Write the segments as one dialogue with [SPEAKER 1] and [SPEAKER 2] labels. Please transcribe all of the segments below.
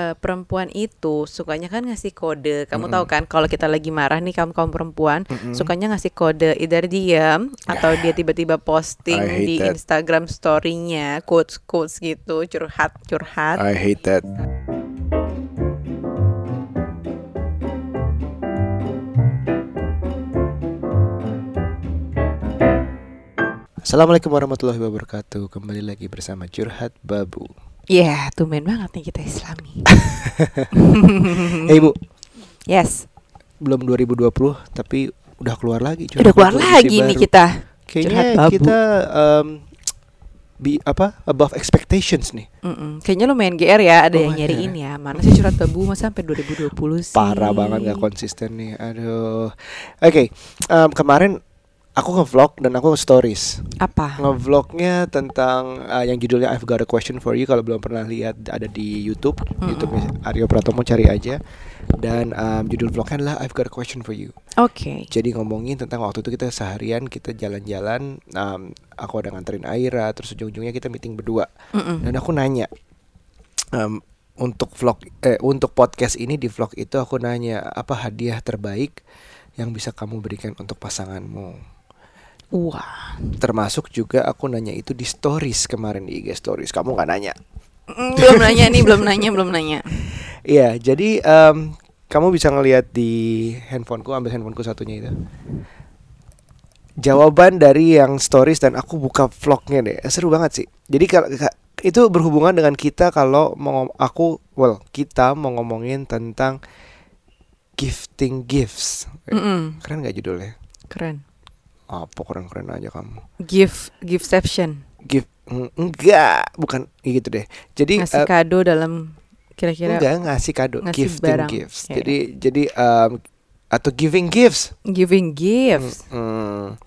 [SPEAKER 1] eh, perempuan itu sukanya kan ngasih kode. Kamu
[SPEAKER 2] Mm-mm.
[SPEAKER 1] tahu kan kalau kita lagi marah nih kamu kaum perempuan
[SPEAKER 2] Mm-mm.
[SPEAKER 1] sukanya ngasih kode either diam atau dia tiba-tiba posting di
[SPEAKER 2] that.
[SPEAKER 1] Instagram story-nya quotes quotes gitu curhat curhat.
[SPEAKER 2] I hate that. Assalamualaikum warahmatullahi wabarakatuh. Kembali lagi bersama Curhat Babu.
[SPEAKER 1] Ya, tumben banget nih kita Islami.
[SPEAKER 2] Eh Ibu,
[SPEAKER 1] yes,
[SPEAKER 2] belum 2020 tapi udah keluar lagi Curhat
[SPEAKER 1] udah keluar lagi nih
[SPEAKER 2] baru.
[SPEAKER 1] kita.
[SPEAKER 2] Kayaknya kita um, bi apa above expectations nih.
[SPEAKER 1] Mm-mm. Kayaknya lumayan GR ya, ada yang
[SPEAKER 2] Lumayan.
[SPEAKER 1] nyariin ya. Mana sih curhat babu masa sampai 2020 sih?
[SPEAKER 2] Parah banget gak konsisten nih. Aduh. Oke, em, kemarin aku nge-vlog dan aku stories.
[SPEAKER 1] Apa?
[SPEAKER 2] Nge-vlognya tentang uh, yang judulnya I've Got a Question for You kalau belum pernah lihat ada di YouTube.
[SPEAKER 1] Mm-mm.
[SPEAKER 2] YouTube Aryo Pratomo cari aja. Dan um, judul vlognya adalah I've Got a Question for You.
[SPEAKER 1] Oke.
[SPEAKER 2] Jadi ngomongin tentang waktu itu kita seharian kita jalan-jalan. um, aku ada nganterin Aira, terus ujung-ujungnya kita meeting berdua.
[SPEAKER 1] Mm-mm.
[SPEAKER 2] Dan aku nanya em, untuk vlog eh untuk podcast ini di vlog itu aku nanya apa hadiah terbaik yang bisa kamu berikan untuk pasanganmu.
[SPEAKER 1] Wah.
[SPEAKER 2] Termasuk juga aku nanya itu di stories kemarin di IG stories. Kamu nggak nanya?
[SPEAKER 1] Mm, belum nanya nih, belum nanya, belum nanya.
[SPEAKER 2] Iya, jadi em, kamu bisa ngelihat di handphoneku, ambil handphoneku satunya itu. Jawaban dari yang stories dan aku buka vlognya deh, seru banget sih. Jadi kalau ka- itu berhubungan dengan kita kalau mau aku, well kita mau ngomongin tentang gifting gifts. Eh,
[SPEAKER 1] Mm-mm.
[SPEAKER 2] Keren gak judulnya?
[SPEAKER 1] Keren.
[SPEAKER 2] Apa keren-keren aja kamu?
[SPEAKER 1] Gift, giftception.
[SPEAKER 2] Gift mm, enggak, bukan gitu deh. Jadi
[SPEAKER 1] Ngasih
[SPEAKER 2] eh,
[SPEAKER 1] kado dalam kira-kira
[SPEAKER 2] enggak ngasih kado,
[SPEAKER 1] ngasih
[SPEAKER 2] gifting
[SPEAKER 1] barang.
[SPEAKER 2] gifts.
[SPEAKER 1] Ya,
[SPEAKER 2] Jadi jadi em, atau giving gifts.
[SPEAKER 1] giving gifts.
[SPEAKER 2] Mm,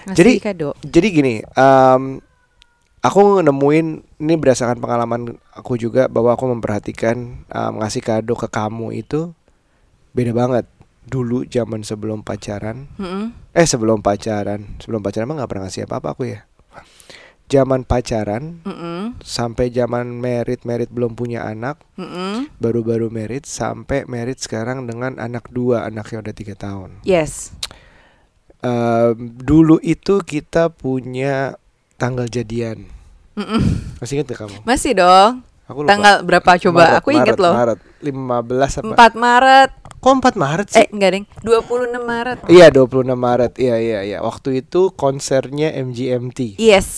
[SPEAKER 1] Ngasih
[SPEAKER 2] Jadi-
[SPEAKER 1] kado.
[SPEAKER 2] Jadi gini, em, aku nemuin ini berdasarkan pengalaman aku juga bahwa aku memperhatikan em, ngasih kado ke kamu itu beda banget. Dulu zaman sebelum pacaran,
[SPEAKER 1] Mm-mm.
[SPEAKER 2] eh sebelum pacaran, sebelum pacaran emang nggak pernah ngasih apa-apa aku ya. Zaman pacaran
[SPEAKER 1] Mm-mm.
[SPEAKER 2] sampai zaman merit merit belum punya anak,
[SPEAKER 1] Mm-mm.
[SPEAKER 2] baru-baru merit sampai merit sekarang dengan anak dua, anaknya udah tiga tahun.
[SPEAKER 1] Yes.
[SPEAKER 2] Em, dulu itu kita punya tanggal jadian.
[SPEAKER 1] Mm-mm.
[SPEAKER 2] Masih inget gak kamu?
[SPEAKER 1] Masih dong.
[SPEAKER 2] Aku lupa.
[SPEAKER 1] Tanggal berapa coba?
[SPEAKER 2] Maret,
[SPEAKER 1] Aku inget
[SPEAKER 2] Maret,
[SPEAKER 1] loh.
[SPEAKER 2] Maret 15 apa?
[SPEAKER 1] 4 Maret.
[SPEAKER 2] Kok 4 Maret sih?
[SPEAKER 1] Eh, enggak, Deng. 26 Maret.
[SPEAKER 2] Iya 26 Maret. Iya iya iya. Waktu itu konsernya MGMT.
[SPEAKER 1] Yes.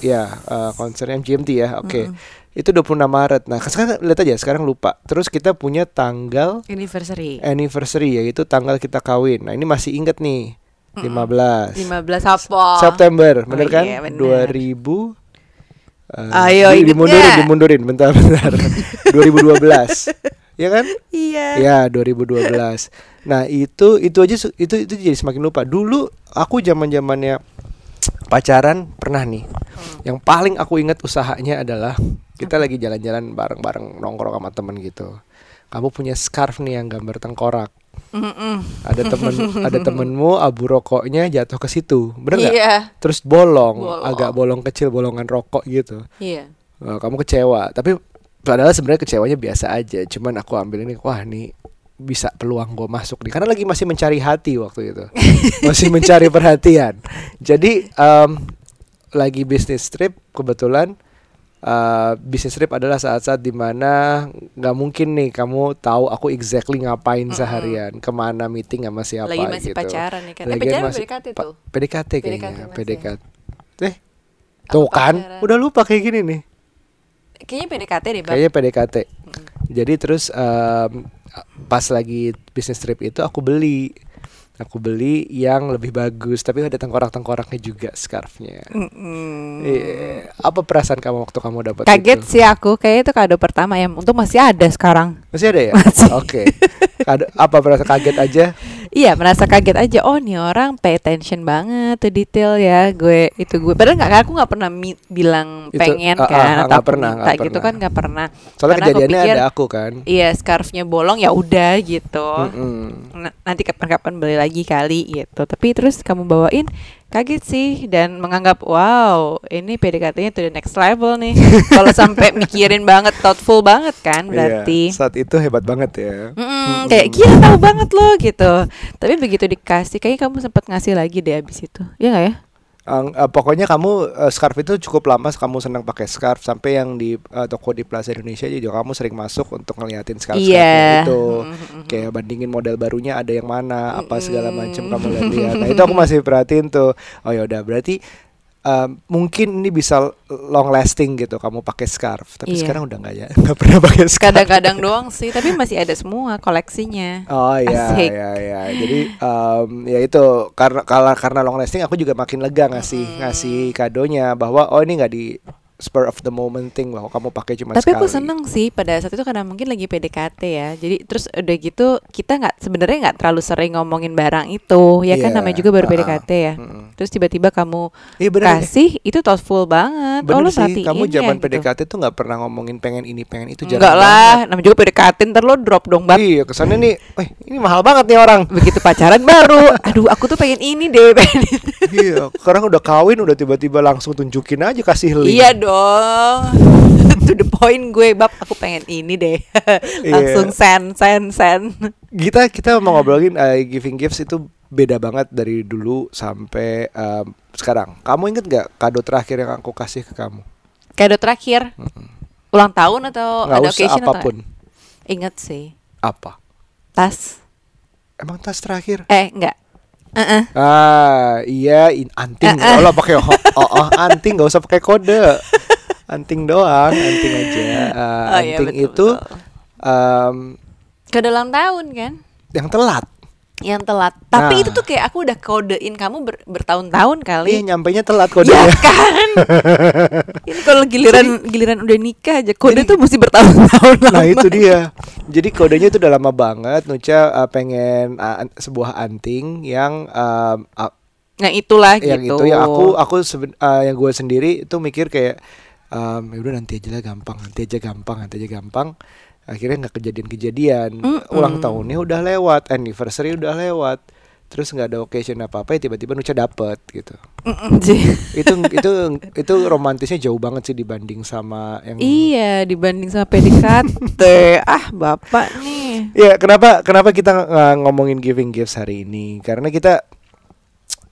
[SPEAKER 2] Iya, eh, konsernya MGMT ya. Oke.
[SPEAKER 1] Mm-mm.
[SPEAKER 2] Itu 26 Maret. Nah, sekarang lihat aja, sekarang lupa. Terus kita punya tanggal
[SPEAKER 1] Anniversary.
[SPEAKER 2] anniversary yaitu tanggal kita kawin. Nah, ini masih inget nih. 15
[SPEAKER 1] 15 apa?
[SPEAKER 2] September, bener
[SPEAKER 1] Oh,
[SPEAKER 2] kan?
[SPEAKER 1] iya, bener.
[SPEAKER 2] 2000 eh,
[SPEAKER 1] Ayo,
[SPEAKER 2] dimundurin, dimundurin, bentar, bentar. 2012, ya kan?
[SPEAKER 1] Iya.
[SPEAKER 2] Ya, 2012. Nah, itu itu aja itu itu jadi semakin lupa. Dulu aku zaman-zamannya pacaran pernah nih. Yang paling aku ingat usahanya adalah kita lagi jalan-jalan bareng-bareng nongkrong sama temen gitu. Kamu punya scarf nih yang gambar tengkorak.
[SPEAKER 1] Mm-mm.
[SPEAKER 2] Ada temen ada temenmu abu rokoknya jatuh ke situ, bener nggak?
[SPEAKER 1] Iya.
[SPEAKER 2] Terus bolong,
[SPEAKER 1] Bolong.
[SPEAKER 2] agak bolong kecil, bolongan rokok gitu.
[SPEAKER 1] Iya.
[SPEAKER 2] Nah, kamu kecewa, tapi padahal sebenarnya kecewanya biasa aja. Cuman aku ambil ini, wah nih bisa peluang gue masuk nih karena lagi masih mencari hati waktu itu masih mencari perhatian jadi em, lagi bisnis trip kebetulan eh, bisnis trip adalah saat-saat di mana nggak mungkin nih kamu tahu aku exactly ngapain seharian ke mana meeting sama siapa
[SPEAKER 1] Lagi masih
[SPEAKER 2] gitu.
[SPEAKER 1] pacaran ya kan. Eh,
[SPEAKER 2] Lagian
[SPEAKER 1] pacaran apa
[SPEAKER 2] masih-
[SPEAKER 1] PDKT tuh?
[SPEAKER 2] PDKT kayaknya
[SPEAKER 1] PDKT.
[SPEAKER 2] PDKT eh tuh kan
[SPEAKER 1] pacaran?
[SPEAKER 2] udah lupa kayak gini nih
[SPEAKER 1] Kayaknya PDKT deh, Bang.
[SPEAKER 2] Kayaknya PDKT. Jadi terus em, pas lagi bisnis trip itu aku beli aku beli yang lebih bagus tapi ada tengkorak-tengkoraknya juga scarfnya. Iya. Apa perasaan kamu waktu kamu dapat
[SPEAKER 1] Kaget
[SPEAKER 2] itu?
[SPEAKER 1] sih aku, kayaknya itu kado pertama ya. Untuk masih ada sekarang.
[SPEAKER 2] Masih ada ya? Oke. Kado- apa perasaan kaget aja?
[SPEAKER 1] Iya, merasa kaget aja. Oh, nih orang pay attention banget tuh detail ya. Gue itu gue. Padahal nggak aku nggak pernah mi- bilang
[SPEAKER 2] Itu,
[SPEAKER 1] pengen
[SPEAKER 2] ah, ah,
[SPEAKER 1] kan
[SPEAKER 2] ah,
[SPEAKER 1] atau
[SPEAKER 2] nggak
[SPEAKER 1] aku
[SPEAKER 2] pernah,
[SPEAKER 1] minta
[SPEAKER 2] nggak
[SPEAKER 1] gitu
[SPEAKER 2] pernah.
[SPEAKER 1] kan nggak pernah.
[SPEAKER 2] Soalnya
[SPEAKER 1] Karena aku
[SPEAKER 2] kejadiannya
[SPEAKER 1] pikir,
[SPEAKER 2] ada aku kan.
[SPEAKER 1] Iya, scarfnya bolong ya udah gitu.
[SPEAKER 2] Mm-mm.
[SPEAKER 1] N- nanti kapan-kapan beli lagi kali gitu. Tapi terus kamu bawain kaget sih dan menganggap wow ini PDKT-nya to the next level nih. Kalau sampai mikirin banget thoughtful banget kan berarti.
[SPEAKER 2] Iya, saat itu hebat banget ya.
[SPEAKER 1] Mm-mm, kayak gila tahu banget loh gitu. Tapi begitu dikasih kayaknya kamu sempat ngasih lagi deh abis itu. Ya nggak ya
[SPEAKER 2] Ang- eh, pokoknya kamu eh, scarf itu cukup lama kamu senang pakai scarf sampai yang di eh, toko di Plaza Indonesia juga kamu sering masuk untuk ngeliatin scarf
[SPEAKER 1] Iya.
[SPEAKER 2] scarfnya itu
[SPEAKER 1] Mm-mm.
[SPEAKER 2] kayak bandingin model barunya ada yang mana apa segala macam kamu lihat-lihat nah itu aku masih perhatiin tuh oh ya udah berarti eh, mungkin ini bisa long lasting gitu kamu pakai scarf tapi
[SPEAKER 1] Iya.
[SPEAKER 2] sekarang udah nggak ya nggak pernah pakai scarf
[SPEAKER 1] kadang-kadang doang sih tapi masih ada semua koleksinya
[SPEAKER 2] Oh iya
[SPEAKER 1] Asik.
[SPEAKER 2] iya iya. Jadi em, ya itu karena kalau karena long lasting aku juga makin lega ngasih
[SPEAKER 1] Mm-mm.
[SPEAKER 2] ngasih kadonya bahwa oh ini nggak di spur of the moment thing bahwa kamu pakai cuma
[SPEAKER 1] Tapi
[SPEAKER 2] sekali.
[SPEAKER 1] aku seneng sih pada saat itu karena mungkin lagi PDKT ya. Jadi terus udah gitu kita nggak sebenarnya nggak terlalu sering ngomongin barang itu, ya kan
[SPEAKER 2] Iya,
[SPEAKER 1] namanya juga baru
[SPEAKER 2] uh-uh.
[SPEAKER 1] PDKT ya.
[SPEAKER 2] Mm-mm.
[SPEAKER 1] Terus tiba-tiba kamu
[SPEAKER 2] Iya bener
[SPEAKER 1] kasih itu thoughtful banget. oh
[SPEAKER 2] Bener
[SPEAKER 1] lo
[SPEAKER 2] sih, kamu
[SPEAKER 1] ya,
[SPEAKER 2] zaman
[SPEAKER 1] gitu.
[SPEAKER 2] PDKT tuh nggak pernah ngomongin pengen ini pengen itu jarang
[SPEAKER 1] Enggak lah,
[SPEAKER 2] banget.
[SPEAKER 1] namanya juga PDKT ntar lo drop dong bab.
[SPEAKER 2] Iya kesannya nih, eh ini mahal banget nih orang.
[SPEAKER 1] Begitu pacaran baru, aduh aku tuh pengen ini deh, pengen itu.
[SPEAKER 2] iya, sekarang udah kawin udah tiba-tiba langsung tunjukin aja kasih link.
[SPEAKER 1] Iya dong. to the point gue bab aku pengen ini deh.
[SPEAKER 2] Iya.
[SPEAKER 1] Langsung send send send.
[SPEAKER 2] Kita kita mau ngobrolin eh, giving gifts itu beda banget dari dulu sampai em, sekarang. Kamu inget gak kado terakhir yang aku kasih ke kamu?
[SPEAKER 1] Kado terakhir ulang tahun atau
[SPEAKER 2] Nggak
[SPEAKER 1] ada
[SPEAKER 2] usah
[SPEAKER 1] occasion atau
[SPEAKER 2] apa pun.
[SPEAKER 1] Ingat sih.
[SPEAKER 2] Apa?
[SPEAKER 1] Tas.
[SPEAKER 2] Emang tas terakhir?
[SPEAKER 1] Eh, enggak. Heeh.
[SPEAKER 2] Ah, iya in, anting.
[SPEAKER 1] Eh.
[SPEAKER 2] Kalau pakai oh, oh, oh, anting nggak usah pakai kode. Anting doang, anting aja. Ah,
[SPEAKER 1] Oh, iya,
[SPEAKER 2] anting
[SPEAKER 1] betul,
[SPEAKER 2] itu
[SPEAKER 1] betul.
[SPEAKER 2] em,
[SPEAKER 1] Kado ulang tahun kan?
[SPEAKER 2] yang telat.
[SPEAKER 1] Yang telat. Tapi
[SPEAKER 2] Nah.
[SPEAKER 1] itu tuh kayak aku udah kodein kamu ber- bertahun-tahun
[SPEAKER 2] Iya,
[SPEAKER 1] kali.
[SPEAKER 2] nyampainya telat
[SPEAKER 1] Ya
[SPEAKER 2] kodenya.
[SPEAKER 1] kan? Ini kalau giliran giliran udah nikah aja kode tuh mesti bertahun-tahun
[SPEAKER 2] Nah
[SPEAKER 1] lama.
[SPEAKER 2] itu dia. Jadi kodenya itu udah lama banget. Nucha uh, pengen uh, sebuah anting yang um, uh,
[SPEAKER 1] Nah, itulah
[SPEAKER 2] yang
[SPEAKER 1] gitu.
[SPEAKER 2] itu yang aku aku seben- uh, yang gue sendiri itu mikir kayak um, ya udah nanti aja lah gampang, nanti aja gampang, nanti aja gampang. Akhirnya nggak kejadian-kejadian.
[SPEAKER 1] Mm-mm.
[SPEAKER 2] Ulang tahunnya udah lewat, anniversary udah lewat. Terus nggak ada occasion apa apa ya tiba-tiba Nucha dapet gitu.
[SPEAKER 1] Mm-mm, sih.
[SPEAKER 2] itu itu itu romantisnya jauh banget sih dibanding sama yang
[SPEAKER 1] Iya, dibanding sama PDKT. ah, Bapak nih.
[SPEAKER 2] Ya, kenapa kenapa kita uh, ngomongin giving gifts hari ini? Karena kita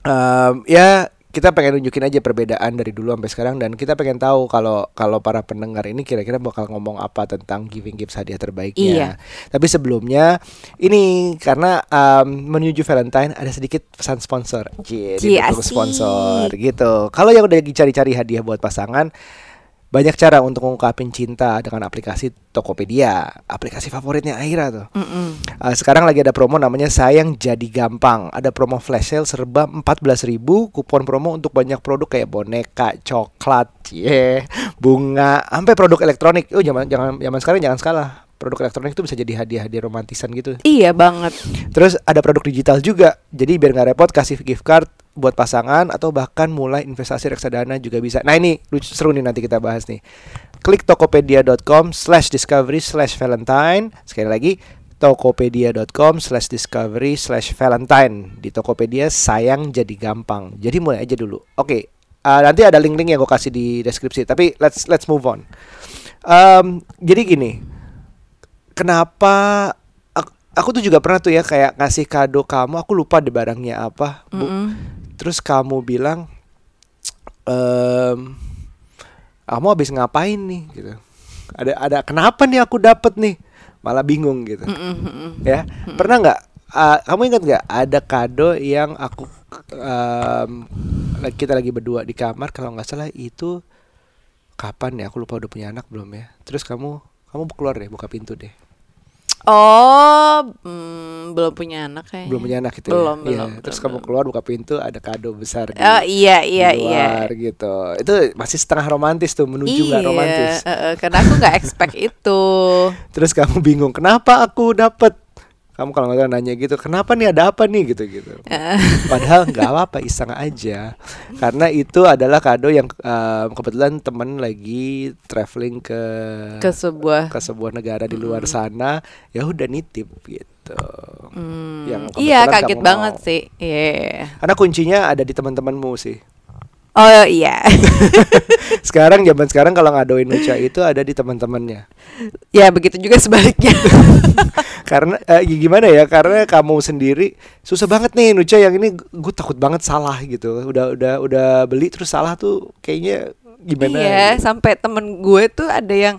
[SPEAKER 2] um, ya kita pengen nunjukin aja perbedaan dari dulu sampai sekarang dan kita pengen tahu kalau kalau para pendengar ini kira-kira bakal ngomong apa tentang giving gifts hadiah terbaiknya.
[SPEAKER 1] Iya.
[SPEAKER 2] Tapi sebelumnya ini karena um, menuju Valentine ada sedikit pesan sponsor.
[SPEAKER 1] Asik.
[SPEAKER 2] sponsor gitu. Kalau yang udah lagi cari-cari hadiah buat pasangan banyak cara untuk mengungkapin cinta dengan aplikasi Tokopedia, aplikasi favoritnya Aira tuh.
[SPEAKER 1] Mm-mm.
[SPEAKER 2] Uh, sekarang lagi ada promo namanya Sayang Jadi Gampang. Ada promo flash sale serba 14.000 kupon promo untuk banyak produk kayak boneka, coklat, cie, bunga, sampai produk elektronik. Oh, jangan jangan zaman sekarang jangan salah. Produk elektronik itu bisa jadi hadiah-hadiah romantisan gitu.
[SPEAKER 1] Iya banget.
[SPEAKER 2] Terus ada produk digital juga. Jadi biar nggak repot kasih gift card buat pasangan atau bahkan mulai investasi reksadana juga bisa. Nah ini lucu seru nih nanti kita bahas nih. Klik tokopedia.com slash discovery slash valentine. Sekali lagi tokopedia.com slash discovery slash valentine. Di Tokopedia sayang jadi gampang. Jadi mulai aja dulu. Oke. uh, nanti ada link-link yang gue kasih di deskripsi. Tapi let's let's move on. Um, jadi gini, kenapa aku, tuh juga pernah tuh ya kayak ngasih kado kamu aku lupa deh barangnya apa Bu.
[SPEAKER 1] Mm-mm.
[SPEAKER 2] Terus kamu bilang ehm kamu habis ngapain nih? Gitu. Ada ada kenapa nih aku dapet nih? Malah bingung gitu.
[SPEAKER 1] Mm-mm, mm-mm.
[SPEAKER 2] ya pernah nggak? Ah, kamu ingat nggak ada kado yang aku lagi- kita lagi berdua di kamar kalau nggak salah itu kapan ya? Aku lupa udah punya anak belum ya? Terus kamu kamu keluar deh buka pintu deh
[SPEAKER 1] Oh, mm, belum punya anak kayaknya.
[SPEAKER 2] belum punya anak gitu
[SPEAKER 1] Belum,
[SPEAKER 2] ya Iya,
[SPEAKER 1] belum,
[SPEAKER 2] terus
[SPEAKER 1] belum,
[SPEAKER 2] kamu keluar buka pintu ada kado besar di,
[SPEAKER 1] Oh iya iya
[SPEAKER 2] di
[SPEAKER 1] iya.
[SPEAKER 2] luar gitu itu masih setengah romantis tuh menuju
[SPEAKER 1] Iya,
[SPEAKER 2] romantis
[SPEAKER 1] eh, eh, karena aku nggak expect itu.
[SPEAKER 2] terus kamu bingung kenapa aku dapet kamu kalau nggak nanya gitu kenapa nih ada apa nih gitu gitu padahal nggak apa-apa iseng aja karena itu adalah kado yang em, kebetulan temen lagi traveling ke
[SPEAKER 1] ke sebuah
[SPEAKER 2] ke sebuah negara di luar sana ya udah nitip gitu
[SPEAKER 1] Hmm,
[SPEAKER 2] Yang
[SPEAKER 1] iya kaget banget
[SPEAKER 2] mau.
[SPEAKER 1] sih. Iya.
[SPEAKER 2] Karena kuncinya ada di teman-temanmu sih.
[SPEAKER 1] Oh iya.
[SPEAKER 2] Sekarang zaman sekarang kalau ngadoin Nucha itu ada di teman-temannya.
[SPEAKER 1] ya begitu juga sebaliknya.
[SPEAKER 2] Karena eh, gimana ya? Karena kamu sendiri susah banget nih Nucha yang ini gue takut banget salah gitu. Udah udah udah beli terus salah tuh kayaknya gimana?
[SPEAKER 1] iya,
[SPEAKER 2] gitu.
[SPEAKER 1] sampai temen gue tuh ada yang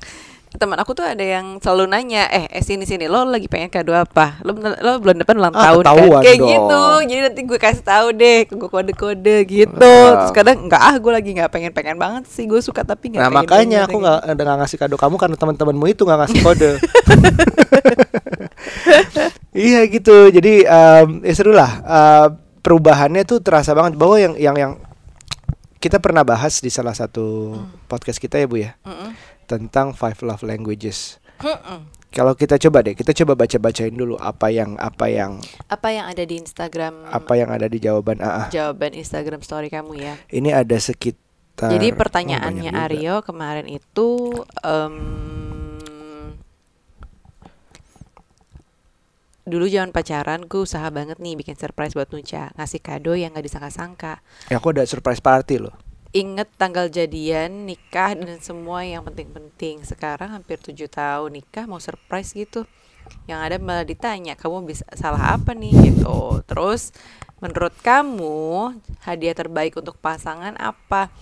[SPEAKER 1] teman aku tuh ada yang selalu nanya, eh, eh sini sini lo lagi pengen kado apa? Lo lo bulan depan ulang
[SPEAKER 2] Ah,
[SPEAKER 1] tahun kan? Kayak
[SPEAKER 2] dong.
[SPEAKER 1] gitu. Jadi nanti gue kasih tahu deh, gue kode-kode gitu.
[SPEAKER 2] Ah.
[SPEAKER 1] Terus kadang enggak ah, gue lagi nggak pengen-pengen banget sih. Gue suka tapi nggak
[SPEAKER 2] Nah
[SPEAKER 1] pengen
[SPEAKER 2] makanya
[SPEAKER 1] banget
[SPEAKER 2] aku
[SPEAKER 1] gitu.
[SPEAKER 2] nggak nggak ngasih kado kamu karena teman-temanmu itu nggak ngasih kode. iya gitu. Jadi em, ya seru lah. Eh, perubahannya tuh terasa banget bahwa yang yang yang kita pernah bahas di salah satu podcast kita ya bu ya
[SPEAKER 1] Mm-mm.
[SPEAKER 2] Tentang five love languages.
[SPEAKER 1] Mm-mm.
[SPEAKER 2] Kalau kita coba deh, kita coba baca-bacain dulu apa yang apa yang
[SPEAKER 1] Apa yang ada di Instagram?
[SPEAKER 2] apa yang ada di jawaban AA.
[SPEAKER 1] Jawaban Instagram story kamu ya.
[SPEAKER 2] Ini ada sekitar.
[SPEAKER 1] Jadi
[SPEAKER 2] oh,
[SPEAKER 1] pertanyaannya
[SPEAKER 2] juga.
[SPEAKER 1] Aryo kemarin itu em, dulu zaman pacaran gue usaha banget nih bikin surprise buat Nucha ngasih kado yang gak disangka-sangka
[SPEAKER 2] Ya, aku ada surprise party loh.
[SPEAKER 1] Inget tanggal jadian nikah dan semua yang penting-penting. Sekarang hampir tujuh tahun nikah mau surprise gitu. Yang ada malah ditanya kamu bisa salah apa nih? Gitu. Terus menurut kamu hadiah terbaik untuk pasangan apa?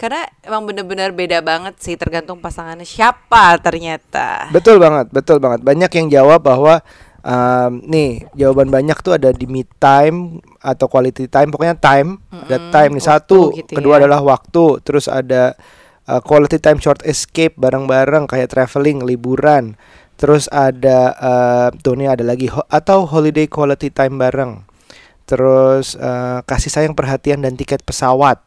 [SPEAKER 1] Karena emang bener-bener beda banget sih tergantung pasangannya siapa ternyata.
[SPEAKER 2] Betul banget, betul banget. Banyak yang jawab bahwa um, nih jawaban banyak tuh ada di me time atau quality time. Pokoknya time, ada
[SPEAKER 1] Mm-mm,
[SPEAKER 2] time nih satu.
[SPEAKER 1] gitu
[SPEAKER 2] kedua
[SPEAKER 1] ya.
[SPEAKER 2] adalah waktu. Terus ada uh, quality time short escape bareng-bareng kayak traveling, liburan. Terus ada uh, tuh nih ada lagi ho- atau holiday quality time bareng. Terus uh, kasih sayang perhatian dan tiket pesawat.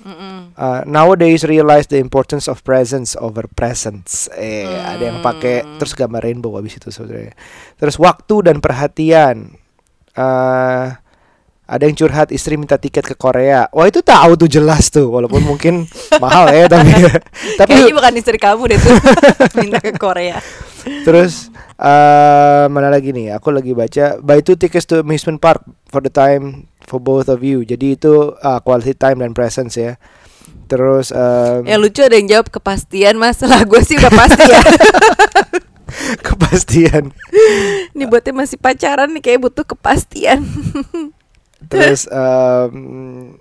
[SPEAKER 1] Mm-mm.
[SPEAKER 2] Uh, nowadays realize the importance of presence over presents. Eh, ada yang pakai
[SPEAKER 1] Hmm.
[SPEAKER 2] terus gambar rainbow habis itu sebenarnya. Terus waktu dan perhatian. Uh, ada yang curhat istri minta tiket ke Korea. Wah itu tahu tuh jelas tuh, walaupun mungkin mahal ya tapi tapi
[SPEAKER 1] kayaknya bukan istri kamu deh tuh minta ke Korea
[SPEAKER 2] terus uh, mana lagi nih? Aku lagi baca buy two tickets to amusement park for the time for both of you. Jadi itu uh, quality time dan presence ya. Terus um,
[SPEAKER 1] yang lucu ada yang jawab kepastian masalah gue sih udah pasti ya
[SPEAKER 2] kepastian.
[SPEAKER 1] Ini buatnya masih pacaran nih kayak butuh kepastian.
[SPEAKER 2] Terus um,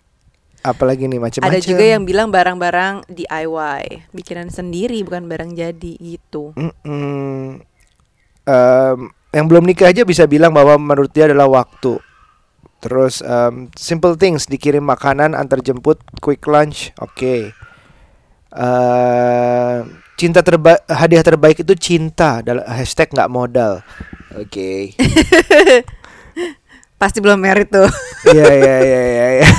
[SPEAKER 2] apalagi nih macam-macam.
[SPEAKER 1] Ada juga yang bilang barang-barang DIY, bikinan sendiri bukan barang jadi gitu.
[SPEAKER 2] Mm-mm. Em, yang belum nikah aja bisa bilang bahwa menurut dia adalah waktu. Terus em, simple things dikirim makanan antar jemput, quick lunch, oke. Eh, cinta terbaik, hadiah terbaik itu cinta. Dalam hashtag nggak modal, oke.
[SPEAKER 1] Pasti belum merit tuh.
[SPEAKER 2] Iya iya iya iya. iya.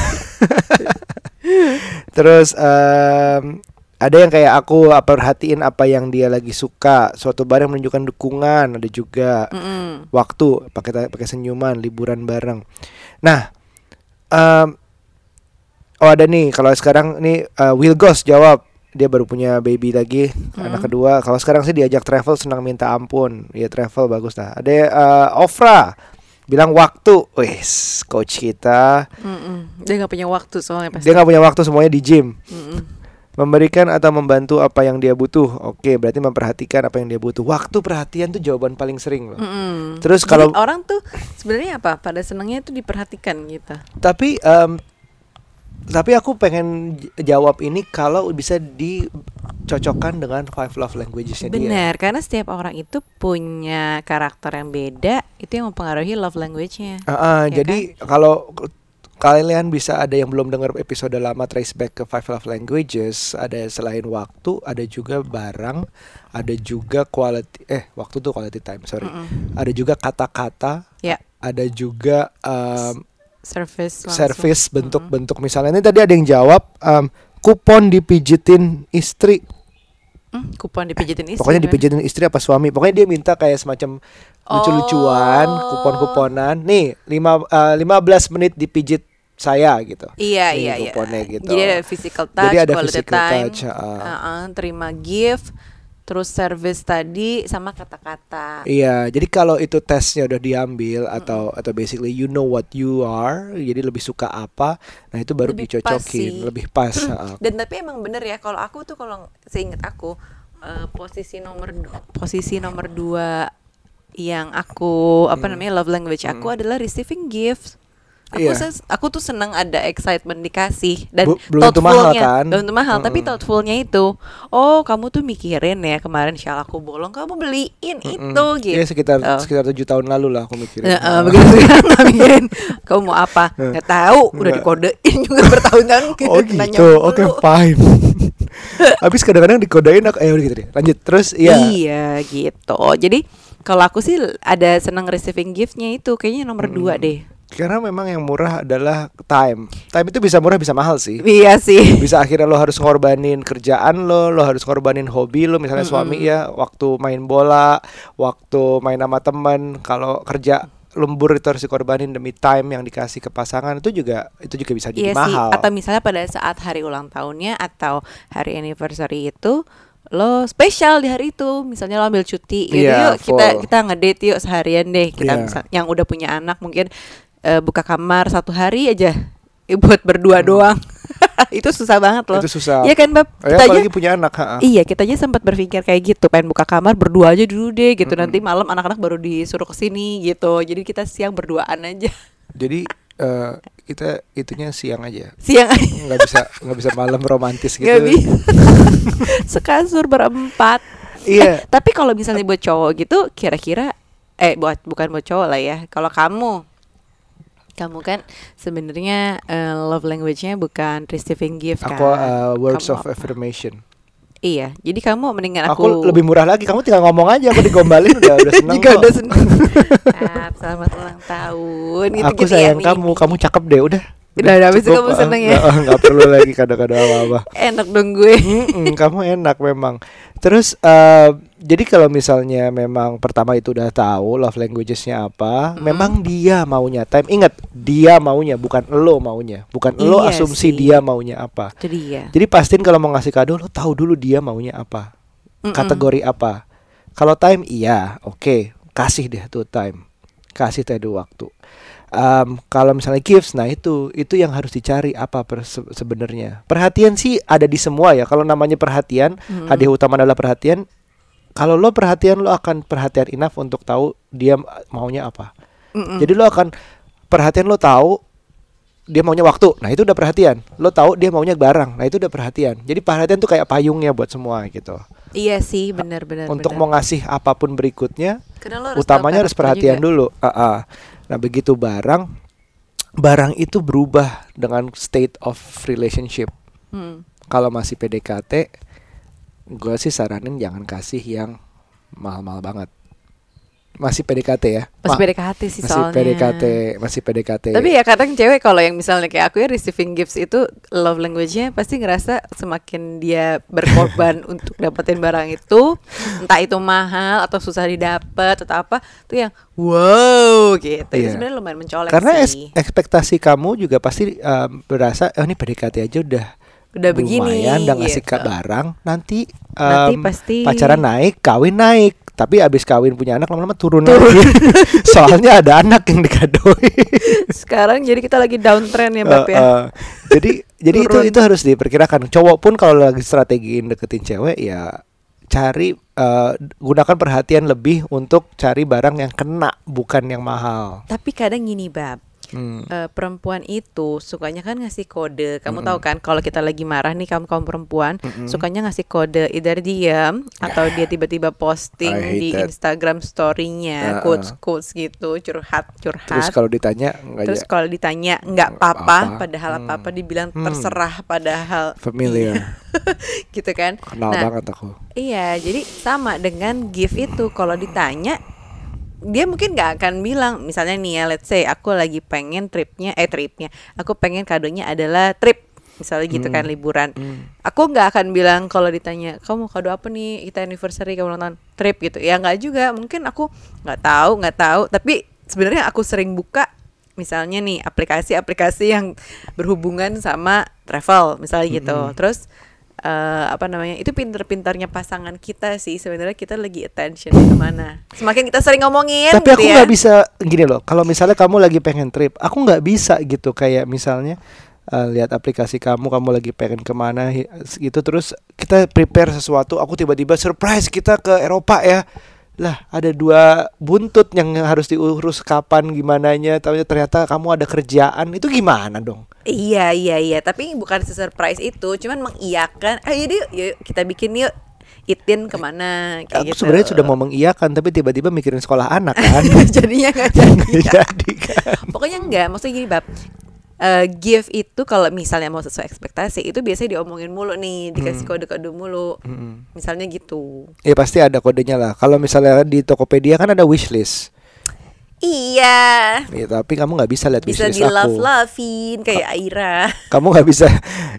[SPEAKER 2] Terus em, ada yang kayak aku apa perhatiin apa yang dia lagi suka, suatu barang menunjukkan dukungan, ada juga
[SPEAKER 1] Mm-mm.
[SPEAKER 2] waktu pakai pakai senyuman, liburan bareng. Nah, em, oh ada nih kalau sekarang nih eh, Will Ghost jawab dia baru punya baby lagi anak kedua. Kalau sekarang sih diajak travel senang minta ampun. Ya travel bagus lah. Ada eh, Ofra bilang waktu, wes coach kita
[SPEAKER 1] Mm-mm. Dia nggak punya waktu soalnya pasti.
[SPEAKER 2] dia nggak punya waktu semuanya di gym.
[SPEAKER 1] Mm-mm.
[SPEAKER 2] Memberikan atau membantu apa yang dia butuh. Oke, berarti memperhatikan apa yang dia butuh. Waktu perhatian tuh jawaban paling sering loh.
[SPEAKER 1] Mm-mm.
[SPEAKER 2] Terus
[SPEAKER 1] Jadi
[SPEAKER 2] kalau
[SPEAKER 1] orang tuh sebenarnya apa? Pada senangnya tuh diperhatikan gitu.
[SPEAKER 2] tapi em, tapi aku pengen jawab ini kalau bisa dicocokkan dengan five love languagesnya dia.
[SPEAKER 1] Benar, karena setiap orang itu punya karakter yang beda, itu yang mempengaruhi love language-nya.
[SPEAKER 2] Ah, ah,
[SPEAKER 1] Ya
[SPEAKER 2] jadi kalau k- kalian bisa ada yang belum dengar episode lama trace back ke five love languages, ada selain waktu, ada juga barang, ada juga quality eh waktu tuh quality time, sorry.
[SPEAKER 1] Mm-mm.
[SPEAKER 2] Ada juga kata-kata,
[SPEAKER 1] Ya,
[SPEAKER 2] ada juga em,
[SPEAKER 1] service langsung.
[SPEAKER 2] service bentuk-bentuk misalnya ini tadi ada yang jawab em, kupon dipijitin istri
[SPEAKER 1] Hmm, kupon dipijitin istri.
[SPEAKER 2] pokoknya
[SPEAKER 1] kan?
[SPEAKER 2] dipijitin istri apa suami pokoknya dia minta kayak semacam lucu-lucuan
[SPEAKER 1] Oh.
[SPEAKER 2] kupon-kuponan nih lima eh, 15 menit dipijit saya gitu
[SPEAKER 1] Iya iya iya.
[SPEAKER 2] gitu.
[SPEAKER 1] Jadi ada physical touch,
[SPEAKER 2] Jadi ada
[SPEAKER 1] quality
[SPEAKER 2] physical
[SPEAKER 1] time,
[SPEAKER 2] touch, ah.
[SPEAKER 1] uh-uh, terima gift, terus service tadi sama kata-kata.
[SPEAKER 2] Iya, jadi kalau itu tesnya udah diambil atau atau basically you know what you are, jadi lebih suka apa, nah itu baru
[SPEAKER 1] Lebih pas
[SPEAKER 2] dicocokin,
[SPEAKER 1] sih.
[SPEAKER 2] lebih pas.
[SPEAKER 1] Dan tapi emang bener ya kalau aku tuh kalau seingat aku eh, posisi nomor posisi nomor dua yang aku apa
[SPEAKER 2] Hmm.
[SPEAKER 1] namanya love language aku adalah receiving gifts. Aku
[SPEAKER 2] Iya.
[SPEAKER 1] ses- aku tuh senang ada excitement dikasih dan
[SPEAKER 2] Bu- belum mahal,
[SPEAKER 1] thoughtfulnya-
[SPEAKER 2] kan?
[SPEAKER 1] belum tentu mahal tapi
[SPEAKER 2] Mm-mm.
[SPEAKER 1] thoughtfulnya itu oh kamu tuh mikirin ya kemarin syal aku bolong kamu beliin itu gitu
[SPEAKER 2] Iya sekitar
[SPEAKER 1] Oh.
[SPEAKER 2] sekitar tujuh tahun lalu lah aku mikirin.
[SPEAKER 1] Ya, eh,
[SPEAKER 2] Heeh.
[SPEAKER 1] begitu sekarang nggak mikirin kamu mau apa nggak tahu udah dikodein juga bertahun-tahun
[SPEAKER 2] Oh gitu, oke fine. Habis kadang-kadang dikodein aku, eh udah gitu deh. Lanjut terus, iya.
[SPEAKER 1] Iya gitu. Jadi kalau aku sih ada senang receiving giftnya itu kayaknya nomor dua deh.
[SPEAKER 2] Karena memang yang murah adalah time. Time itu bisa murah bisa mahal sih.
[SPEAKER 1] Iya sih.
[SPEAKER 2] Bisa akhirnya lo harus ngorbanin kerjaan lo, lo harus ngorbanin hobi lo, misalnya suami ya, waktu main bola, waktu main sama teman, kalau kerja lembur itu harus dikorbanin demi time yang dikasih ke pasangan itu juga itu juga bisa jadi
[SPEAKER 1] Iya sih.
[SPEAKER 2] mahal.
[SPEAKER 1] Atau misalnya pada saat hari ulang tahunnya atau hari anniversary itu lo spesial di hari itu misalnya lo ambil cuti gitu
[SPEAKER 2] Iya,
[SPEAKER 1] yuk kita
[SPEAKER 2] full.
[SPEAKER 1] kita ngedate yuk seharian deh kita
[SPEAKER 2] Iya.
[SPEAKER 1] misal- yang udah punya anak mungkin eh, buka kamar satu hari aja eh, buat berdua doang itu susah banget loh
[SPEAKER 2] Hmm. Itu susah.
[SPEAKER 1] Iya kan bab
[SPEAKER 2] Oh, ya,
[SPEAKER 1] kita aja
[SPEAKER 2] apalagi punya anak, ha-ha.
[SPEAKER 1] Iya, kita aja sempat berpikir kayak gitu, pengen buka kamar berdua aja dulu deh gitu.
[SPEAKER 2] Mm-mm.
[SPEAKER 1] Nanti malam anak-anak baru disuruh ke sini gitu. Jadi kita siang berduaan aja.
[SPEAKER 2] Jadi eh, kita itunya siang aja.
[SPEAKER 1] Siang aja
[SPEAKER 2] nggak bisa nggak bisa malam romantis gitu.
[SPEAKER 1] nggak bisa. Sekasur berempat.
[SPEAKER 2] Iya.
[SPEAKER 1] Eh, tapi kalau misalnya buat cowok gitu, kira-kira eh buat bukan buat cowok lah ya. Kalau kamu kamu kan sebenarnya eh, love language-nya bukan receiving gift kan.
[SPEAKER 2] Aku uh, words
[SPEAKER 1] Kamu
[SPEAKER 2] of
[SPEAKER 1] apa?
[SPEAKER 2] affirmation.
[SPEAKER 1] Iya, jadi kamu mendingan
[SPEAKER 2] Aku,
[SPEAKER 1] aku,
[SPEAKER 2] lebih murah lagi. Kamu tinggal ngomong aja. Aku digombalin udah udah seneng. kok.
[SPEAKER 1] udah seneng. Selamat ulang tahun gitu
[SPEAKER 2] Aku sayang kamu. Kamu cakep deh. Udah.
[SPEAKER 1] Udah, udah, habis itu kamu seneng ya?
[SPEAKER 2] Nggak, ah, nggak perlu lagi kado-kado apa-apa.
[SPEAKER 1] Enak dong gue.
[SPEAKER 2] Mm-mm, kamu enak memang. Terus eh, jadi kalau misalnya memang pertama itu udah tahu love languagesnya apa,
[SPEAKER 1] Mm.
[SPEAKER 2] memang dia maunya time. Ingat, dia maunya bukan lo maunya, bukan lo
[SPEAKER 1] Iya
[SPEAKER 2] asumsi
[SPEAKER 1] sih.
[SPEAKER 2] dia maunya apa.
[SPEAKER 1] Itu dia.
[SPEAKER 2] Jadi pastiin kalau mau ngasih kado lo tahu dulu dia maunya apa,
[SPEAKER 1] Mm-mm.
[SPEAKER 2] kategori apa. Kalau time iya, oke, kasih deh tuh time, kasih dulu waktu. Em, kalau misalnya gifts, nah itu itu yang harus dicari apa per- se- sebenarnya. Perhatian sih ada di semua ya. Kalau namanya perhatian,
[SPEAKER 1] Mm-mm.
[SPEAKER 2] hadiah utama adalah perhatian. Kalau lo perhatian, lo akan perhatian enough untuk tahu dia maunya apa.
[SPEAKER 1] Mm-mm.
[SPEAKER 2] Jadi lo akan perhatian lo tahu dia maunya waktu. Nah, itu udah perhatian. Lo tahu dia maunya barang. Nah, itu udah perhatian. Jadi perhatian tuh kayak payungnya buat semua gitu.
[SPEAKER 1] Iya sih, benar-benar.
[SPEAKER 2] Untuk mau ngasih apa
[SPEAKER 1] pun berikutnya, harus
[SPEAKER 2] utamanya harus perhatian
[SPEAKER 1] juga.
[SPEAKER 2] dulu. Ah, ah. Nah, begitu barang barang itu berubah dengan state of relationship.
[SPEAKER 1] Hmm.
[SPEAKER 2] Kalau masih PDKT, gue sih saranin jangan kasih yang mahal-mahal banget. Masih PDKT ya.
[SPEAKER 1] Masih
[SPEAKER 2] Ma-
[SPEAKER 1] PDKT sih
[SPEAKER 2] masih
[SPEAKER 1] soalnya.
[SPEAKER 2] PDKT, masih PDKT.
[SPEAKER 1] Tapi ya kadang cewek kalau yang misalnya kayak aku ya receiving gifts itu love language-nya pasti ngerasa semakin dia berkorban untuk dapetin barang itu, entah itu mahal atau susah didapat atau apa, tuh yang wow gitu. Itu
[SPEAKER 2] Iya.
[SPEAKER 1] sebenarnya lumayan mencolek
[SPEAKER 2] Karena
[SPEAKER 1] sih.
[SPEAKER 2] ekspektasi kamu juga pasti um, berasa oh ini PDKT aja udah
[SPEAKER 1] Udah begini
[SPEAKER 2] lumayan udah ngasih
[SPEAKER 1] gitu.
[SPEAKER 2] barang nanti
[SPEAKER 1] Nanti
[SPEAKER 2] um,
[SPEAKER 1] pasti-
[SPEAKER 2] pacaran naik kawin naik tapi abis kawin punya anak lama-lama turun, lagi soalnya ada anak yang dikadoi
[SPEAKER 1] Sekarang jadi kita lagi downtrend ya, Bab
[SPEAKER 2] Uh,
[SPEAKER 1] ya.
[SPEAKER 2] uh, jadi jadi itu
[SPEAKER 1] Turun.
[SPEAKER 2] itu harus diperkirakan cowok pun kalau lagi strategiin deketin cewek ya cari uh, gunakan perhatian lebih untuk cari barang yang kena bukan yang mahal
[SPEAKER 1] Tapi kadang gini, Bab.
[SPEAKER 2] Hmm.
[SPEAKER 1] eh, perempuan itu sukanya kan ngasih kode. Kamu tahu kan kalau kita lagi marah nih kamu kaum perempuan
[SPEAKER 2] Mm-mm.
[SPEAKER 1] sukanya ngasih kode either diam atau dia tiba-tiba posting di
[SPEAKER 2] that.
[SPEAKER 1] Instagram story-nya
[SPEAKER 2] Uh-uh.
[SPEAKER 1] quotes quotes gitu curhat
[SPEAKER 2] terus
[SPEAKER 1] curhat.
[SPEAKER 2] kalau ditanya nggak
[SPEAKER 1] Terus
[SPEAKER 2] ja-
[SPEAKER 1] kalau ditanya nggak apa-apa,
[SPEAKER 2] apa.
[SPEAKER 1] padahal
[SPEAKER 2] Hmm.
[SPEAKER 1] apa-apa dibilang
[SPEAKER 2] Hmm.
[SPEAKER 1] terserah padahal
[SPEAKER 2] familiar
[SPEAKER 1] gitu kan.
[SPEAKER 2] kenal
[SPEAKER 1] Nah,
[SPEAKER 2] banget aku
[SPEAKER 1] Iya, jadi sama dengan gift itu kalau ditanya dia mungkin nggak akan bilang misalnya nih ya let's say aku lagi pengen tripnya eh tripnya aku pengen kadonya adalah trip misalnya gitu
[SPEAKER 2] Hmm.
[SPEAKER 1] kan liburan
[SPEAKER 2] Hmm.
[SPEAKER 1] aku nggak akan bilang kalau ditanya kamu mau kado apa nih kita anniversary kamu nonton trip gitu ya nggak juga mungkin aku nggak tahu nggak tahu tapi sebenarnya aku sering buka misalnya nih aplikasi-aplikasi yang berhubungan sama travel misalnya gitu
[SPEAKER 2] Mm-mm.
[SPEAKER 1] terus eh, apa namanya itu pinter-pinternya pasangan kita sih sebenarnya kita lagi attention ke mana semakin kita sering ngomongin
[SPEAKER 2] Tapi aku
[SPEAKER 1] gitu
[SPEAKER 2] nggak
[SPEAKER 1] ya.
[SPEAKER 2] bisa gini loh. Kalau misalnya kamu lagi pengen trip, aku nggak bisa gitu kayak misalnya eh, lihat aplikasi kamu, kamu lagi pengen ke mana gitu terus kita prepare sesuatu, aku tiba-tiba surprise kita ke Eropa ya. Lah ada dua buntut yang harus diurus kapan gimananya, tapi ternyata kamu ada kerjaan itu gimana dong?
[SPEAKER 1] Iya iya iya, tapi bukan surprise itu, cuman mengiyakan. Eh yuk, yuk kita bikin yuk. Itin ke mana kayak
[SPEAKER 2] Aku
[SPEAKER 1] gitu.
[SPEAKER 2] sebenarnya sudah mau mengiyakan tapi tiba-tiba mikirin sekolah anak kan.
[SPEAKER 1] jadinya nggak jadi.
[SPEAKER 2] Nggak jadi kan.
[SPEAKER 1] Pokoknya enggak, maksudnya gini bab. Eh, gift itu kalau misalnya mau sesuai ekspektasi itu biasanya diomongin mulu nih, dikasih kode-kode mulu. Misalnya gitu.
[SPEAKER 2] Ya pasti ada kodenya lah. Kalau misalnya di Tokopedia kan ada wishlist.
[SPEAKER 1] Iya.
[SPEAKER 2] Ya, tapi kamu nggak bisa lihat
[SPEAKER 1] Bisa di love lovein kayak Aira.
[SPEAKER 2] Kamu nggak bisa.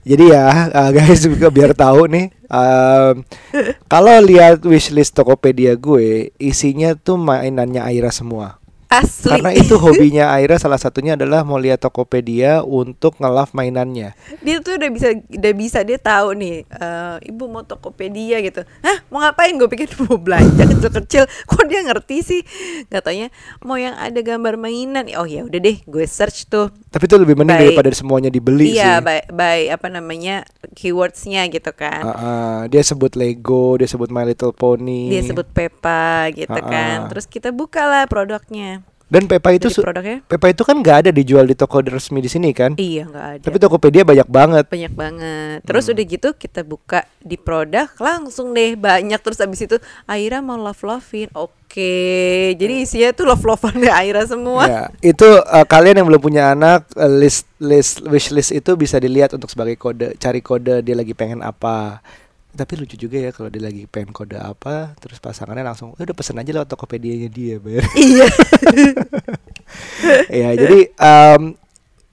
[SPEAKER 2] Jadi ya uh, guys juga biar tahu nih. um, kalau lihat wishlist Tokopedia gue, isinya tuh mainannya Aira semua.
[SPEAKER 1] Asli.
[SPEAKER 2] Karena itu hobinya Aira salah satunya adalah mau lihat Tokopedia untuk nge-love mainannya.
[SPEAKER 1] dia tuh udah bisa udah bisa dia tahu nih eh, ibu mau tokopedia gitu hah mau ngapain gue pikir mau belanja kecil-kecil kok dia ngerti sih katanya mau yang ada gambar mainan oh ya udah deh gue search tuh
[SPEAKER 2] Tapi itu lebih mending
[SPEAKER 1] Baik.
[SPEAKER 2] daripada semuanya dibeli
[SPEAKER 1] iya
[SPEAKER 2] sih.
[SPEAKER 1] by, by apa namanya keywordsnya gitu kan
[SPEAKER 2] Uh, uh, dia sebut Lego, dia sebut My Little Pony.
[SPEAKER 1] dia sebut Peppa gitu
[SPEAKER 2] Ah,
[SPEAKER 1] kan
[SPEAKER 2] ah.
[SPEAKER 1] terus kita bukalah produknya
[SPEAKER 2] Dan Peppa itu
[SPEAKER 1] produknya
[SPEAKER 2] Peppa itu kan nggak ada dijual di toko resmi di sini kan?
[SPEAKER 1] iya nggak ada
[SPEAKER 2] Tapi Tokopedia banyak banget.
[SPEAKER 1] banyak banget terus
[SPEAKER 2] Hmm.
[SPEAKER 1] udah gitu kita buka di produk langsung deh banyak terus abis itu Aira mau love lovein oke jadi isinya tuh love loveannya Aira semua
[SPEAKER 2] Ya, itu uh, kalian yang belum punya anak uh, list list wish list itu bisa dilihat untuk sebagai kode cari kode dia lagi pengen apa. Tapi lucu juga ya kalau dia lagi pengen kode apa, terus pasangannya langsung "Eh, udah pesen aja lewat Tokopedia-nya dia, bayar.
[SPEAKER 1] iya
[SPEAKER 2] ya, jadi um,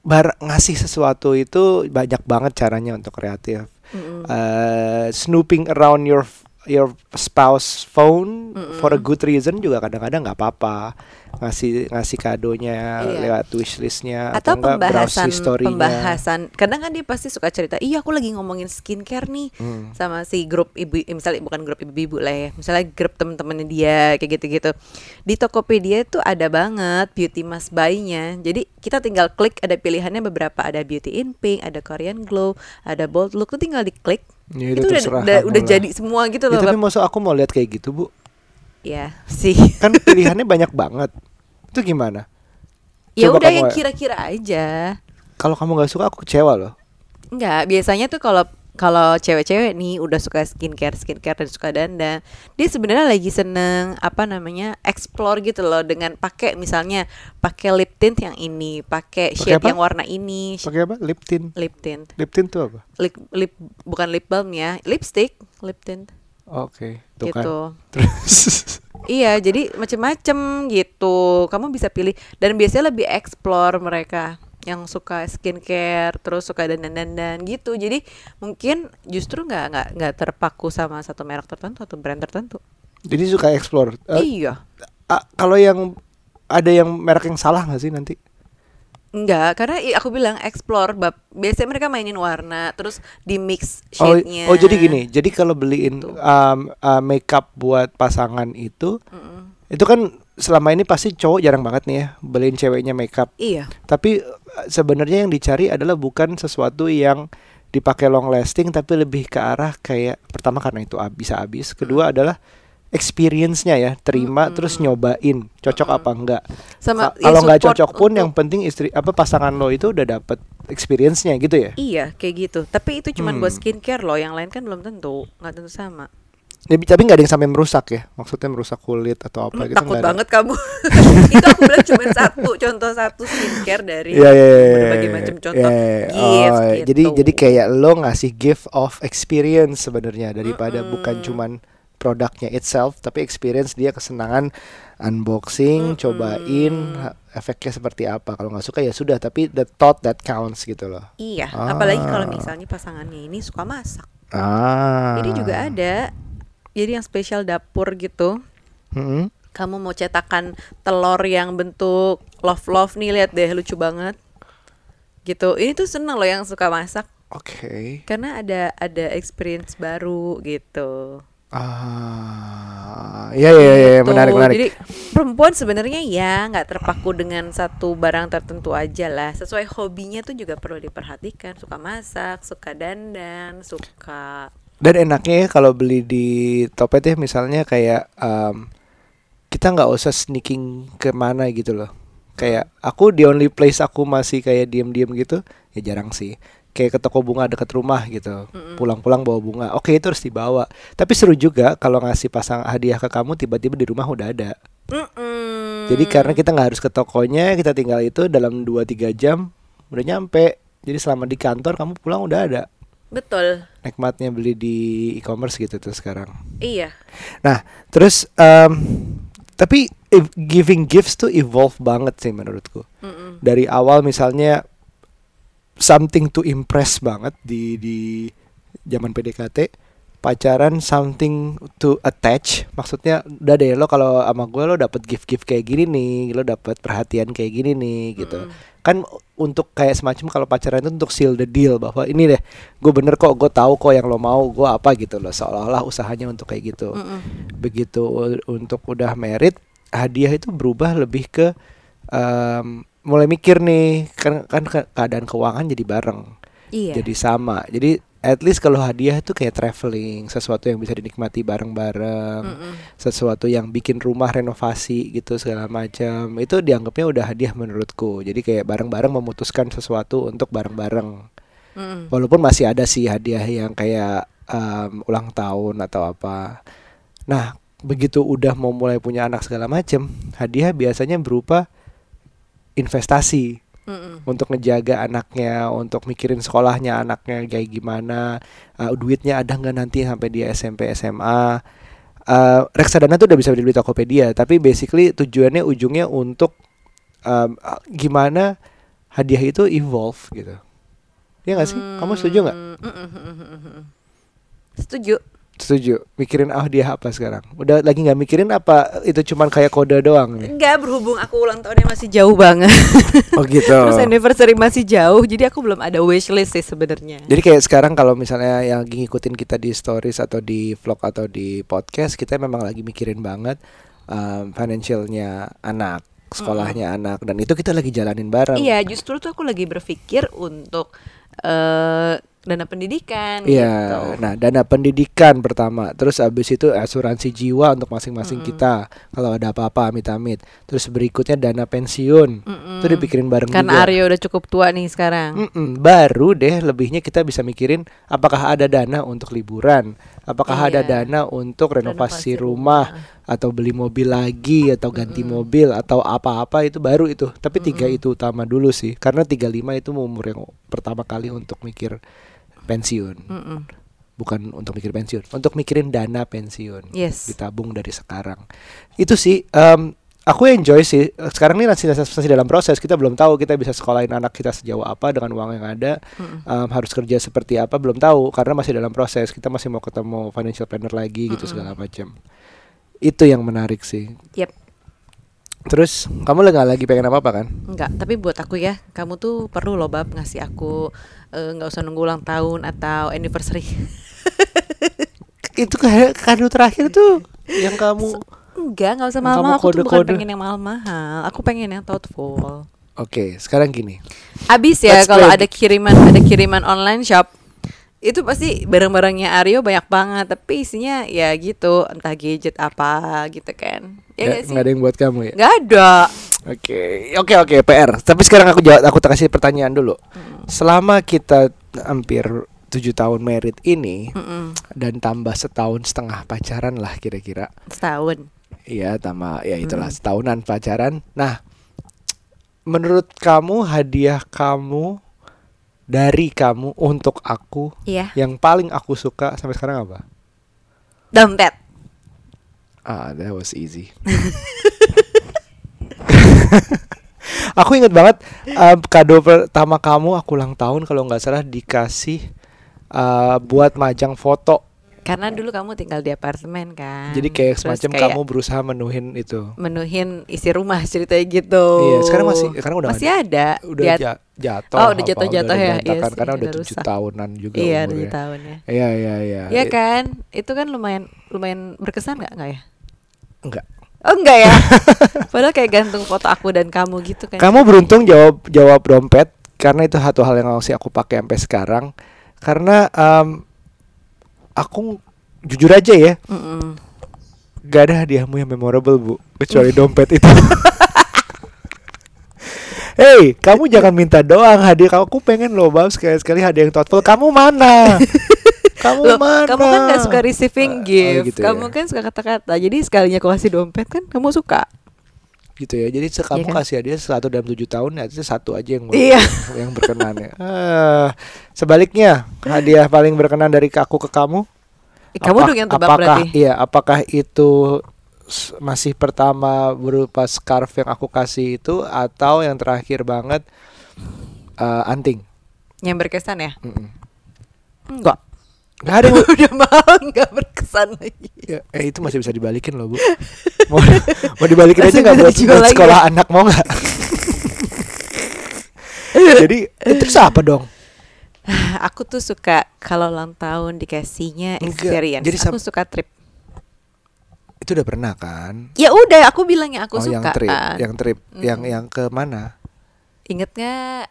[SPEAKER 2] bar ngasih sesuatu itu banyak banget caranya untuk kreatif. Uh, snooping around your your spouse phone for a good reason juga kadang-kadang nggak apa-apa. Ngasih ngasih kadonya
[SPEAKER 1] Iya.
[SPEAKER 2] lewat wishlistnya
[SPEAKER 1] atau
[SPEAKER 2] atau,
[SPEAKER 1] pembahasan pembahasan. Kadang kan dia pasti suka cerita iya aku lagi ngomongin skincare nih
[SPEAKER 2] Hmm.
[SPEAKER 1] sama si grup ibu eh, misalnya bukan grup ibu-ibu lah ya misalnya grup temen-temennya dia kayak gitu-gitu. Di Tokopedia tuh ada banget beauty must buy-nya. Jadi kita tinggal klik ada pilihannya beberapa. Ada beauty in pink ada Korean glow ada bold look. Tuh tinggal diklik
[SPEAKER 2] Ya,
[SPEAKER 1] itu
[SPEAKER 2] itu
[SPEAKER 1] udah udah, udah jadi semua gitu
[SPEAKER 2] Ya,
[SPEAKER 1] loh
[SPEAKER 2] tapi
[SPEAKER 1] Bab.
[SPEAKER 2] maksud aku mau lihat kayak gitu bu.
[SPEAKER 1] Ya sih.
[SPEAKER 2] Kan pilihannya banyak banget. Itu gimana?
[SPEAKER 1] Ya
[SPEAKER 2] Coba
[SPEAKER 1] udah yang kira-kira aja.
[SPEAKER 2] Kalau kamu nggak suka aku kecewa loh.
[SPEAKER 1] Enggak, biasanya tuh kalau kalau cewek-cewek nih udah suka skincare, skincare dan suka dandan, dia sebenarnya lagi seneng apa namanya explore gitu loh dengan pakai misalnya pakai lip tint yang ini, pakai shade
[SPEAKER 2] apa?
[SPEAKER 1] yang warna ini,
[SPEAKER 2] pakai apa? Lip tint.
[SPEAKER 1] Lip tint,
[SPEAKER 2] lip tint tuh apa?
[SPEAKER 1] Lip lip bukan lip balm ya, lipstick, lip tint.
[SPEAKER 2] Oke tuh kan.
[SPEAKER 1] Gitu.
[SPEAKER 2] terus?
[SPEAKER 1] Iya, jadi macem-macem gitu. Kamu bisa pilih dan biasanya lebih explore mereka yang suka skincare, terus suka dandan-dandan gitu. Jadi mungkin justru nggak nggak nggak terpaku sama satu merek tertentu atau brand tertentu.
[SPEAKER 2] jadi suka explore Eh,
[SPEAKER 1] iya,
[SPEAKER 2] ah, kalau yang ada yang merek yang salah nggak sih nanti
[SPEAKER 1] enggak karena aku bilang explore. Bab biasanya mereka mainin warna, terus di mix
[SPEAKER 2] Oh,
[SPEAKER 1] shade-nya.
[SPEAKER 2] oh jadi gini, jadi kalau beliin
[SPEAKER 1] Gitu.
[SPEAKER 2] um, uh, makeup buat pasangan itu,
[SPEAKER 1] Mm-mm.
[SPEAKER 2] itu kan selama ini pasti cowok jarang banget nih ya beliin ceweknya makeup.
[SPEAKER 1] Iya,
[SPEAKER 2] Tapi uh, sebenarnya yang dicari adalah bukan sesuatu yang dipakai long lasting, tapi lebih ke arah kayak pertama karena itu bisa habis, kedua adalah experience-nya ya, terima terus nyobain cocok apa enggak.
[SPEAKER 1] sama ya,
[SPEAKER 2] Kalau nggak cocok pun
[SPEAKER 1] untuk-
[SPEAKER 2] yang penting istri apa pasangan lo itu udah dapet experience-nya gitu ya.
[SPEAKER 1] Iya, kayak gitu. Tapi itu cuma
[SPEAKER 2] Hmm.
[SPEAKER 1] buat skincare loh, yang lain kan belum tentu, nggak tentu sama.
[SPEAKER 2] Tapi tapi nggak ada yang sampai merusak ya, maksudnya merusak kulit atau apa
[SPEAKER 1] Hmm,
[SPEAKER 2] gitu
[SPEAKER 1] takut
[SPEAKER 2] ada.
[SPEAKER 1] banget kamu. itu aku bilang cuma satu contoh satu skincare dari
[SPEAKER 2] Iya iya iya.
[SPEAKER 1] berbagai macam contoh
[SPEAKER 2] iya, iya.
[SPEAKER 1] gift
[SPEAKER 2] Oh,
[SPEAKER 1] gitu.
[SPEAKER 2] Jadi jadi kayak lo ngasih gift of experience sebenarnya daripada bukan cuman produknya itself tapi experience dia kesenangan unboxing, cobain ha- efeknya seperti apa. Kalau nggak suka ya sudah, tapi the thought that counts gitu loh.
[SPEAKER 1] Iya, apalagi kalau
[SPEAKER 2] Ah.
[SPEAKER 1] misalnya pasangannya ini suka masak.
[SPEAKER 2] Ah.
[SPEAKER 1] Ini juga ada. Jadi yang spesial dapur gitu.
[SPEAKER 2] Mm-mm.
[SPEAKER 1] Kamu mau cetakan telur yang bentuk love love nih lihat deh lucu banget. Gitu. Ini tuh seneng loh yang suka masak.
[SPEAKER 2] Oke.
[SPEAKER 1] karena ada ada experience baru gitu.
[SPEAKER 2] Ah, iya iya iya
[SPEAKER 1] Gitu.
[SPEAKER 2] menarik menarik.
[SPEAKER 1] Jadi perempuan sebenarnya ya nggak terpaku dengan satu barang tertentu aja lah. Sesuai hobinya tuh juga perlu diperhatikan. Suka masak, suka dandan, suka
[SPEAKER 2] Dan enaknya ya kalau beli di Topet ya misalnya kayak em, kita nggak usah sneaking ke mana gitu loh. Kayak aku the only place aku masih kayak diem-diem gitu ya jarang sih. Kayak ke toko bunga dekat rumah gitu. Pulang-pulang bawa bunga. Oke itu harus dibawa. Tapi seru juga kalau ngasih pasang hadiah ke kamu tiba-tiba di rumah udah ada.
[SPEAKER 1] Mm-mm.
[SPEAKER 2] Jadi karena kita nggak harus ke tokonya, kita tinggal itu dalam 2-3 jam udah nyampe. Jadi selama di kantor kamu pulang udah ada.
[SPEAKER 1] Betul.
[SPEAKER 2] Nikmatnya beli di e-commerce gitu tuh sekarang.
[SPEAKER 1] Iya.
[SPEAKER 2] Nah, terus em, tapi giving gifts tuh evolve banget sih menurutku.
[SPEAKER 1] Mm-mm.
[SPEAKER 2] Dari awal misalnya something to impress banget di di zaman PDKT, pacaran something to attach. Maksudnya udah deh lo kalau sama gue lo dapet gift-gift kayak gini nih, lo dapet perhatian kayak gini nih gitu. Kan untuk kayak semacam kalau pacaran itu untuk seal the deal bahwa ini deh, gue bener kok, gue tahu kok yang lo mau, gue apa gitu loh. Seolah-olah usahanya untuk kayak gitu
[SPEAKER 1] Mm-mm.
[SPEAKER 2] begitu u- untuk udah merit hadiah itu berubah lebih ke em, mulai mikir nih kan kan ke- keadaan keuangan jadi bareng
[SPEAKER 1] Iya.
[SPEAKER 2] jadi sama jadi at least kalau hadiah itu kayak traveling sesuatu yang bisa dinikmati bareng-bareng
[SPEAKER 1] Mm-mm.
[SPEAKER 2] sesuatu yang bikin rumah renovasi gitu segala macam itu dianggapnya udah hadiah menurutku jadi kayak bareng-bareng memutuskan sesuatu untuk bareng-bareng
[SPEAKER 1] Mm-mm.
[SPEAKER 2] Walaupun masih ada sih hadiah yang kayak em, ulang tahun atau apa. Nah, begitu udah mau mulai punya anak segala macem, hadiah biasanya berupa investasi
[SPEAKER 1] Mm-mm.
[SPEAKER 2] untuk ngejaga anaknya, untuk mikirin sekolahnya anaknya kayak gimana, eh, duitnya ada nggak nanti sampai dia SMP SMA. Eh, reksadana tuh udah bisa dibeli Tokopedia, tapi basically tujuannya ujungnya untuk ah, gimana hadiah itu evolve gitu. Iya gak sih? Kamu setuju nggak?
[SPEAKER 1] Mm, mm, mm, mm, mm, mm. Setuju.
[SPEAKER 2] Setuju. Mikirin ah dia apa sekarang? Udah lagi nggak mikirin apa itu cuman kayak kode doang nih?
[SPEAKER 1] Enggak berhubung aku ulang tahunnya masih jauh banget.
[SPEAKER 2] Oh gitu.
[SPEAKER 1] Terus anniversary masih jauh, jadi aku belum ada wishlist sih sebenarnya.
[SPEAKER 2] Jadi kayak sekarang kalau misalnya yang lagi ngikutin kita di stories atau di vlog atau di podcast, kita memang lagi mikirin banget um, financialnya anak, sekolahnya anak, dan itu kita lagi jalanin bareng.
[SPEAKER 1] Iya, justru tuh aku lagi berpikir untuk eh dana pendidikan
[SPEAKER 2] Iya,
[SPEAKER 1] gitu.
[SPEAKER 2] nah dana pendidikan pertama, terus abis itu asuransi jiwa untuk masing-masing kita kalau ada apa-apa amit-amit, terus berikutnya dana pensiun,
[SPEAKER 1] Mm-mm.
[SPEAKER 2] itu dipikirin bareng
[SPEAKER 1] Karena
[SPEAKER 2] juga.
[SPEAKER 1] Aryo udah cukup tua nih sekarang.
[SPEAKER 2] Mm-mm, baru deh lebihnya kita bisa mikirin apakah ada dana untuk liburan, apakah ada
[SPEAKER 1] Iya.
[SPEAKER 2] dana untuk renovasi,
[SPEAKER 1] Renovasi
[SPEAKER 2] rumah, atau beli mobil lagi atau ganti mobil atau apa-apa itu baru itu. Tapi tiga itu utama dulu sih, karena 35 itu umur yang pertama kali untuk mikir pensiun,
[SPEAKER 1] Mm-mm.
[SPEAKER 2] bukan untuk mikir pensiun, untuk mikirin dana pensiun
[SPEAKER 1] Yes.
[SPEAKER 2] ditabung dari sekarang. Itu sih em, aku enjoy sih. Sekarang ini masih, masih dalam proses. Kita belum tahu kita bisa sekolahin anak kita sejauh apa dengan uang yang ada.
[SPEAKER 1] Mm-mm.
[SPEAKER 2] Em, harus kerja seperti apa belum tahu karena masih dalam proses. Kita masih mau ketemu financial planner lagi gitu
[SPEAKER 1] Mm-mm.
[SPEAKER 2] segala macam. Itu yang menarik sih.
[SPEAKER 1] Yep.
[SPEAKER 2] Terus kamu nggak lagi pengen apa apa kan?
[SPEAKER 1] Enggak, tapi buat aku ya, kamu tuh perlu loh bab ngasih aku eh, nggak usah nunggu ulang tahun atau anniversary.
[SPEAKER 2] Itu kayak kado terakhir tuh yang kamu.
[SPEAKER 1] Enggak, nggak usah mahal-mahal. Aku tuh bukan pengen yang mahal-mahal. Aku pengen yang thoughtful.
[SPEAKER 2] Oke, sekarang gini.
[SPEAKER 1] Abis ya kalau ada kiriman ada kiriman online shop itu pasti barang-barangnya Aryo banyak banget tapi isinya ya gitu entah gadget apa gitu kan ya
[SPEAKER 2] Nggak-
[SPEAKER 1] nggak
[SPEAKER 2] ada yang buat kamu ya?
[SPEAKER 1] nggak ada
[SPEAKER 2] Oke, oke, oke, PR. Tapi sekarang aku jawab, aku kasih pertanyaan dulu.
[SPEAKER 1] Hmm.
[SPEAKER 2] Selama kita hampir tujuh tahun merit ini
[SPEAKER 1] Mm-mm.
[SPEAKER 2] dan tambah setahun setengah pacaran lah kira-kira.
[SPEAKER 1] setahun
[SPEAKER 2] Iya, tambah ya itulah
[SPEAKER 1] Mm.
[SPEAKER 2] setahunan pacaran. Nah, menurut kamu hadiah kamu dari kamu untuk aku
[SPEAKER 1] iya
[SPEAKER 2] yang paling aku suka sampai sekarang apa?
[SPEAKER 1] dompet
[SPEAKER 2] Ah, that was easy. aku inget banget um, kado pertama kamu aku ulang tahun kalau nggak salah dikasih uh, buat majang foto
[SPEAKER 1] Karena dulu kamu tinggal di apartemen kan.
[SPEAKER 2] Jadi kayak
[SPEAKER 1] Terus
[SPEAKER 2] semacam
[SPEAKER 1] kayak
[SPEAKER 2] kamu berusaha menuhin itu.
[SPEAKER 1] menuhin isi rumah ceritanya gitu.
[SPEAKER 2] Iya, sekarang masih sekarang udah
[SPEAKER 1] masih ada.
[SPEAKER 2] udah
[SPEAKER 1] Di at-
[SPEAKER 2] ja- jatuh.
[SPEAKER 1] Oh, udah jatuh-jatuh ya? Iya sih,
[SPEAKER 2] karena udah tujuh tahunan juga
[SPEAKER 1] Iya,
[SPEAKER 2] umurnya.
[SPEAKER 1] tujuh tahun ya.
[SPEAKER 2] Iya, iya, iya.
[SPEAKER 1] Iya kan? Itu kan lumayan lumayan berkesan nggak nggak ya?
[SPEAKER 2] Enggak.
[SPEAKER 1] Oh enggak ya? Padahal kayak gantung foto aku dan kamu gitu kan.
[SPEAKER 2] Kamu beruntung jawab jawab dompet karena itu satu hal yang masih aku pakai sampai sekarang. Karena em, aku jujur aja ya,
[SPEAKER 1] Mm-mm.
[SPEAKER 2] gak ada hadiahmu yang memorable bu, kecuali dompet itu. Hei, kamu jangan minta doang hadiah. Aku pengen loh, bang sekali sekali hadiah yang thoughtful. Kamu mana? kamu
[SPEAKER 1] Loh,
[SPEAKER 2] mana?
[SPEAKER 1] kamu kan gak suka receiving
[SPEAKER 2] Oh,
[SPEAKER 1] gift.
[SPEAKER 2] gitu
[SPEAKER 1] kamu
[SPEAKER 2] ya.
[SPEAKER 1] kan suka kata-kata. Jadi sekalinya aku kasih dompet kan kamu suka.
[SPEAKER 2] Gitu ya. Jadi kamu
[SPEAKER 1] kan?
[SPEAKER 2] kasih hadiah satu dalam tujuh tahun, ya itu satu aja yang
[SPEAKER 1] Iya.
[SPEAKER 2] yang berkenan ya. Ah, sebaliknya, hadiah paling berkenan dari aku ke kamu
[SPEAKER 1] Eh, kamu
[SPEAKER 2] Apa-
[SPEAKER 1] dong yang tebak
[SPEAKER 2] apakah,
[SPEAKER 1] berarti.
[SPEAKER 2] Iya, apakah itu masih pertama berupa scarf yang aku kasih itu atau yang terakhir banget eh, anting?
[SPEAKER 1] Yang berkesan ya?
[SPEAKER 2] Mm-mm.
[SPEAKER 1] Enggak.
[SPEAKER 2] Gak ada yang
[SPEAKER 1] Udah mahal nggak berkesan lagi.
[SPEAKER 2] ya, eh itu masih bisa dibalikin loh bu. Mau, mau dibalikin aja nggak
[SPEAKER 1] bisa
[SPEAKER 2] buat, buat
[SPEAKER 1] lagi
[SPEAKER 2] sekolah
[SPEAKER 1] ya?
[SPEAKER 2] anak mau nggak? Jadi eh, terus apa dong?
[SPEAKER 1] aku tuh suka kalau ulang tahun dikasihnya
[SPEAKER 2] Enggak,
[SPEAKER 1] experience.
[SPEAKER 2] jadi
[SPEAKER 1] aku suka trip.
[SPEAKER 2] Itu udah pernah kan?
[SPEAKER 1] Ya udah, aku bilangnya aku
[SPEAKER 2] oh
[SPEAKER 1] suka.
[SPEAKER 2] yang trip,
[SPEAKER 1] kan.
[SPEAKER 2] yang trip, yang
[SPEAKER 1] Mm-mm.
[SPEAKER 2] yang ke mana?
[SPEAKER 1] Ingat nggak?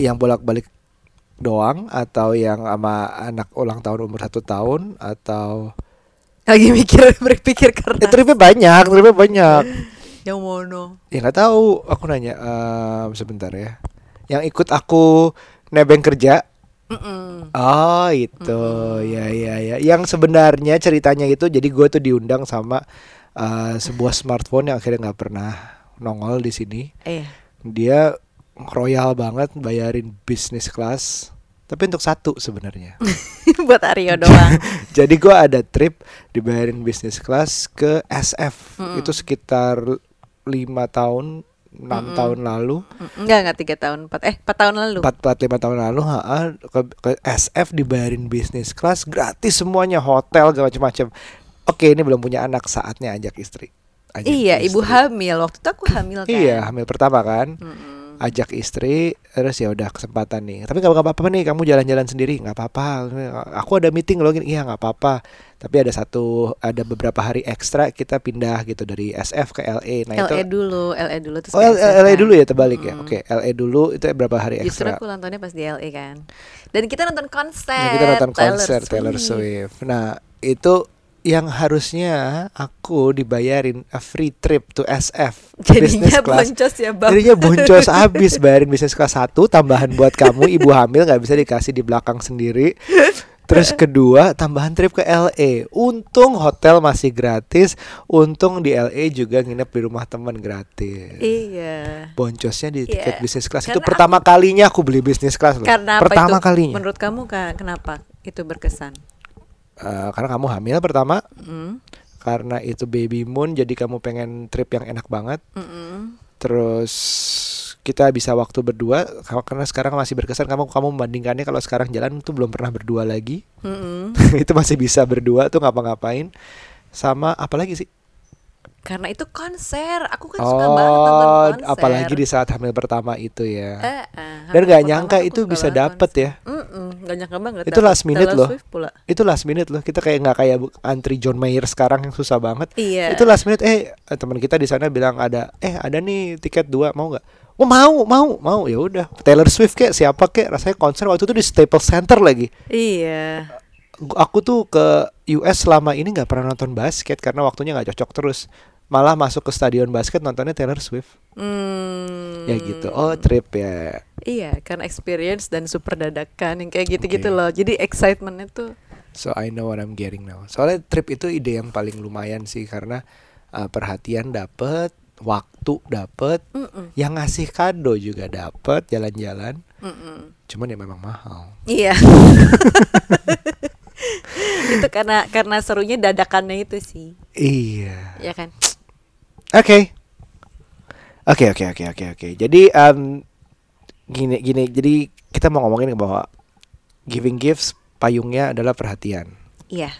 [SPEAKER 2] Yang bolak-balik doang atau yang sama anak ulang tahun umur satu tahun atau
[SPEAKER 1] Lagi mikir berpikir karena
[SPEAKER 2] Eh, tripnya banyak, tripnya banyak.
[SPEAKER 1] yang mono.
[SPEAKER 2] Ya nggak tahu, aku nanya em, sebentar ya. Yang ikut aku nebeng kerja.
[SPEAKER 1] Mm-mm.
[SPEAKER 2] Oh itu, ya ya ya. Yang sebenarnya ceritanya itu, jadi gue tuh diundang sama eh, sebuah smartphone yang akhirnya nggak pernah nongol di sini.
[SPEAKER 1] Eh,
[SPEAKER 2] Dia royal banget, bayarin business class. Tapi untuk satu sebenarnya.
[SPEAKER 1] buat Aryo doang.
[SPEAKER 2] Jadi gua ada trip dibayarin business class ke SF.
[SPEAKER 1] Mm-mm.
[SPEAKER 2] Itu sekitar lima tahun, enam
[SPEAKER 1] Mm-mm.
[SPEAKER 2] tahun lalu,
[SPEAKER 1] Mm, Enggak enggak tiga tahun empat eh empat tahun lalu.
[SPEAKER 2] empat empat lima tahun lalu, ha, ke, ke SF dibayarin business class gratis semuanya, hotel gak macam-macam. Oke, ini belum punya anak, saatnya ajak istri. Ajak
[SPEAKER 1] Iya, ibu
[SPEAKER 2] istri.
[SPEAKER 1] hamil waktu itu aku hamil kan.
[SPEAKER 2] Iya, hamil pertama kan.
[SPEAKER 1] Mm-mm.
[SPEAKER 2] Ajak istri, terus ya udah kesempatan nih. Tapi nggak apa-apa nih, kamu jalan-jalan sendiri, nggak apa-apa. Aku ada meeting loh, iya nggak apa-apa. Tapi ada satu, ada beberapa hari ekstra kita pindah gitu dari SF ke LA. Nah
[SPEAKER 1] LA
[SPEAKER 2] itu,
[SPEAKER 1] dulu, LA dulu terus
[SPEAKER 2] oh
[SPEAKER 1] ke
[SPEAKER 2] L-
[SPEAKER 1] SF
[SPEAKER 2] LA
[SPEAKER 1] kan.
[SPEAKER 2] dulu ya terbalik ya.
[SPEAKER 1] Mm-mm.
[SPEAKER 2] Oke, LA dulu itu berapa hari
[SPEAKER 1] Justru
[SPEAKER 2] ekstra.
[SPEAKER 1] aku ulang tahunnya pas di LA kan. Dan kita nonton konser.
[SPEAKER 2] Nah, kita nonton konser Taylor Swift. Nah itu yang harusnya aku dibayarin a free trip to SF
[SPEAKER 1] Jadinya
[SPEAKER 2] business class.
[SPEAKER 1] boncos ya bang.
[SPEAKER 2] Jadinya boncos abis bayarin bisnis kelas satu tambahan buat kamu ibu hamil nggak bisa dikasih di belakang sendiri. Terus kedua tambahan trip ke LA. Untung hotel masih gratis. Untung di LA juga nginep di rumah teman gratis.
[SPEAKER 1] Iya.
[SPEAKER 2] Boncosnya di tiket
[SPEAKER 1] Iya.
[SPEAKER 2] bisnis kelas itu pertama kalinya aku beli bisnis kelas loh.
[SPEAKER 1] Karena
[SPEAKER 2] pertama
[SPEAKER 1] itu?
[SPEAKER 2] kalinya.
[SPEAKER 1] Menurut kamu kenapa itu berkesan?
[SPEAKER 2] Eh, karena kamu hamil pertama,
[SPEAKER 1] Mm,
[SPEAKER 2] karena itu baby moon jadi kamu pengen trip yang enak banget.
[SPEAKER 1] mm-mm.
[SPEAKER 2] Terus kita bisa waktu berdua ka- karena sekarang masih berkesan kamu kamu membandingkannya kalau sekarang jalan tuh belum pernah berdua lagi.
[SPEAKER 1] Mm-mm.
[SPEAKER 2] itu masih bisa berdua tuh ngapa-ngapain. Sama apa lagi sih?
[SPEAKER 1] Karena itu konser, aku kan suka banget nonton
[SPEAKER 2] Oh,
[SPEAKER 1] konser.
[SPEAKER 2] apalagi di saat hamil pertama itu ya.
[SPEAKER 1] Eh, eh,
[SPEAKER 2] Dan
[SPEAKER 1] pertama
[SPEAKER 2] nyangka itu bisa dapet
[SPEAKER 1] konser.
[SPEAKER 2] ya.
[SPEAKER 1] Mm-mm, nggak nyangka banget.
[SPEAKER 2] Itu last minute
[SPEAKER 1] Taylor
[SPEAKER 2] loh.
[SPEAKER 1] Pula.
[SPEAKER 2] Itu last minute loh. Kita kayak nggak kayak antri John Mayer sekarang yang susah banget.
[SPEAKER 1] Iya.
[SPEAKER 2] Itu last minute eh teman kita di sana bilang ada eh ada nih tiket dua mau nggak? Oh mau mau mau ya udah Taylor Swift kek siapa kek rasanya konser waktu itu di Staples Center lagi.
[SPEAKER 1] Iya.
[SPEAKER 2] Aku tuh ke US selama ini nggak pernah nonton basket karena waktunya nggak cocok terus. Malah masuk ke stadion basket nontonnya Taylor Swift.
[SPEAKER 1] Hmm.
[SPEAKER 2] Ya gitu. Oh trip ya.
[SPEAKER 1] Iya, karena experience dan super dadakan yang kayak gitu-gitu
[SPEAKER 2] Oke.
[SPEAKER 1] loh. Jadi excitementnya tuh
[SPEAKER 2] So I know what I'm getting now. Soalnya trip itu ide yang paling lumayan sih karena uh, perhatian dapet, waktu dapet,
[SPEAKER 1] mm-mm,
[SPEAKER 2] yang ngasih kado juga dapet, jalan-jalan.
[SPEAKER 1] mm-mm.
[SPEAKER 2] Cuman ya memang mahal.
[SPEAKER 1] Iya. itu karena karena serunya dadakannya itu sih,
[SPEAKER 2] Iya.
[SPEAKER 1] ya kan?
[SPEAKER 2] Oke. Oke oke oke oke oke. Jadi em, gini gini. Jadi kita mau ngomongin bahwa giving gifts payungnya adalah perhatian.
[SPEAKER 1] Iya.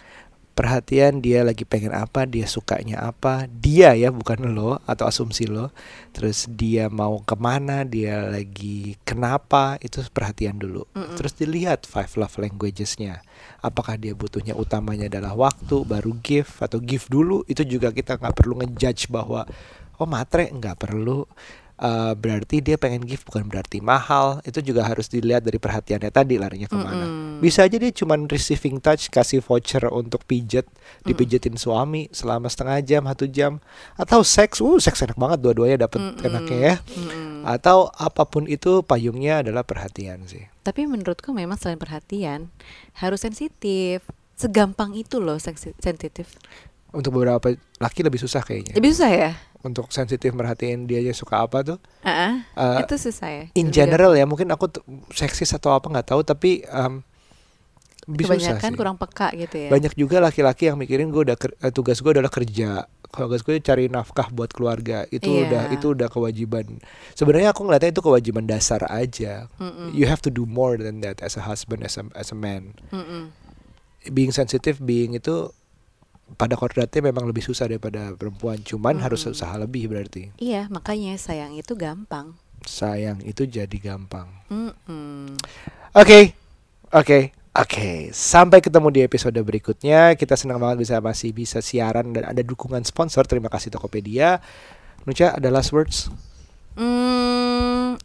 [SPEAKER 2] Perhatian dia lagi pengen apa, dia sukanya apa, dia ya bukan lo atau asumsi lo. Terus dia mau ke mana, dia lagi kenapa, itu perhatian dulu.
[SPEAKER 1] Mm-mm.
[SPEAKER 2] Terus dilihat five love languagesnya. Apakah dia butuhnya utamanya adalah waktu, baru give atau give dulu. Itu juga kita nggak perlu ngejudge bahwa oh matre nggak perlu. Eh, berarti dia pengen give bukan berarti mahal. Itu juga harus dilihat dari perhatiannya tadi larinya ke mana.
[SPEAKER 1] Mm-mm.
[SPEAKER 2] Bisa aja dia cuman receiving touch kasih voucher untuk pijet, dipijetin suami selama setengah jam, satu jam, atau seks, uh seks enak banget dua-duanya dapet
[SPEAKER 1] Mm-mm.
[SPEAKER 2] enaknya ya.
[SPEAKER 1] Mm-mm.
[SPEAKER 2] Atau apa pun itu payungnya adalah perhatian sih.
[SPEAKER 1] Tapi menurutku memang selain perhatian harus sensitif. Segampang itu loh sensi- sensitif.
[SPEAKER 2] Untuk beberapa laki lebih susah kayaknya.
[SPEAKER 1] Lebih susah ya?
[SPEAKER 2] Untuk sensitif merhatiin dia aja suka apa tuh.
[SPEAKER 1] Ah,
[SPEAKER 2] Eh,
[SPEAKER 1] itu susah ya.
[SPEAKER 2] in general ya mungkin aku seksis atau apa nggak tahu tapi um, susah
[SPEAKER 1] kebanyakan
[SPEAKER 2] sih.
[SPEAKER 1] kurang peka gitu ya.
[SPEAKER 2] Banyak juga laki-laki yang mikirin gue udah ker- eh, tugas gue adalah kerja. Kalau tugas gue cari nafkah buat keluarga itu
[SPEAKER 1] Iya.
[SPEAKER 2] udah itu udah kewajiban. Sebenarnya aku ngeliatnya itu kewajiban dasar aja.
[SPEAKER 1] Mm-mm.
[SPEAKER 2] You have to do more than that as a husband as a as a man.
[SPEAKER 1] Mm-mm.
[SPEAKER 2] Being sensitive, being itu pada kodratnya memang lebih susah daripada perempuan. Cuman harus
[SPEAKER 1] Mm-mm.
[SPEAKER 2] usaha lebih berarti.
[SPEAKER 1] Iya, makanya sayang itu gampang.
[SPEAKER 2] Sayang itu jadi gampang. Oke, oke, oke. Sampai ketemu di episode berikutnya. Kita senang banget bisa masih bisa siaran dan ada dukungan sponsor. Terima kasih Tokopedia. Nucha, ada last words?
[SPEAKER 1] Mm,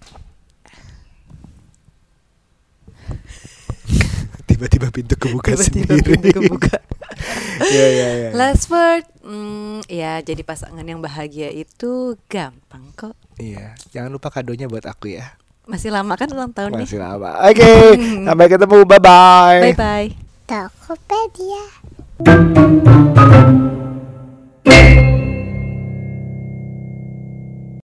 [SPEAKER 2] Tiba-tiba pintu kebuka
[SPEAKER 1] tiba-tiba
[SPEAKER 2] sendiri.
[SPEAKER 1] pintu kebuka.
[SPEAKER 2] ya, ya, ya.
[SPEAKER 1] Last word, mm, ya jadi pasangan yang bahagia itu gampang kok.
[SPEAKER 2] Iya, jangan lupa kadonya buat aku ya.
[SPEAKER 1] Masih lama kan ulang tahun nih.
[SPEAKER 2] Masih lama. Oke, sampai ketemu. Bye bye.
[SPEAKER 1] Bye bye.
[SPEAKER 3] Tokopedia.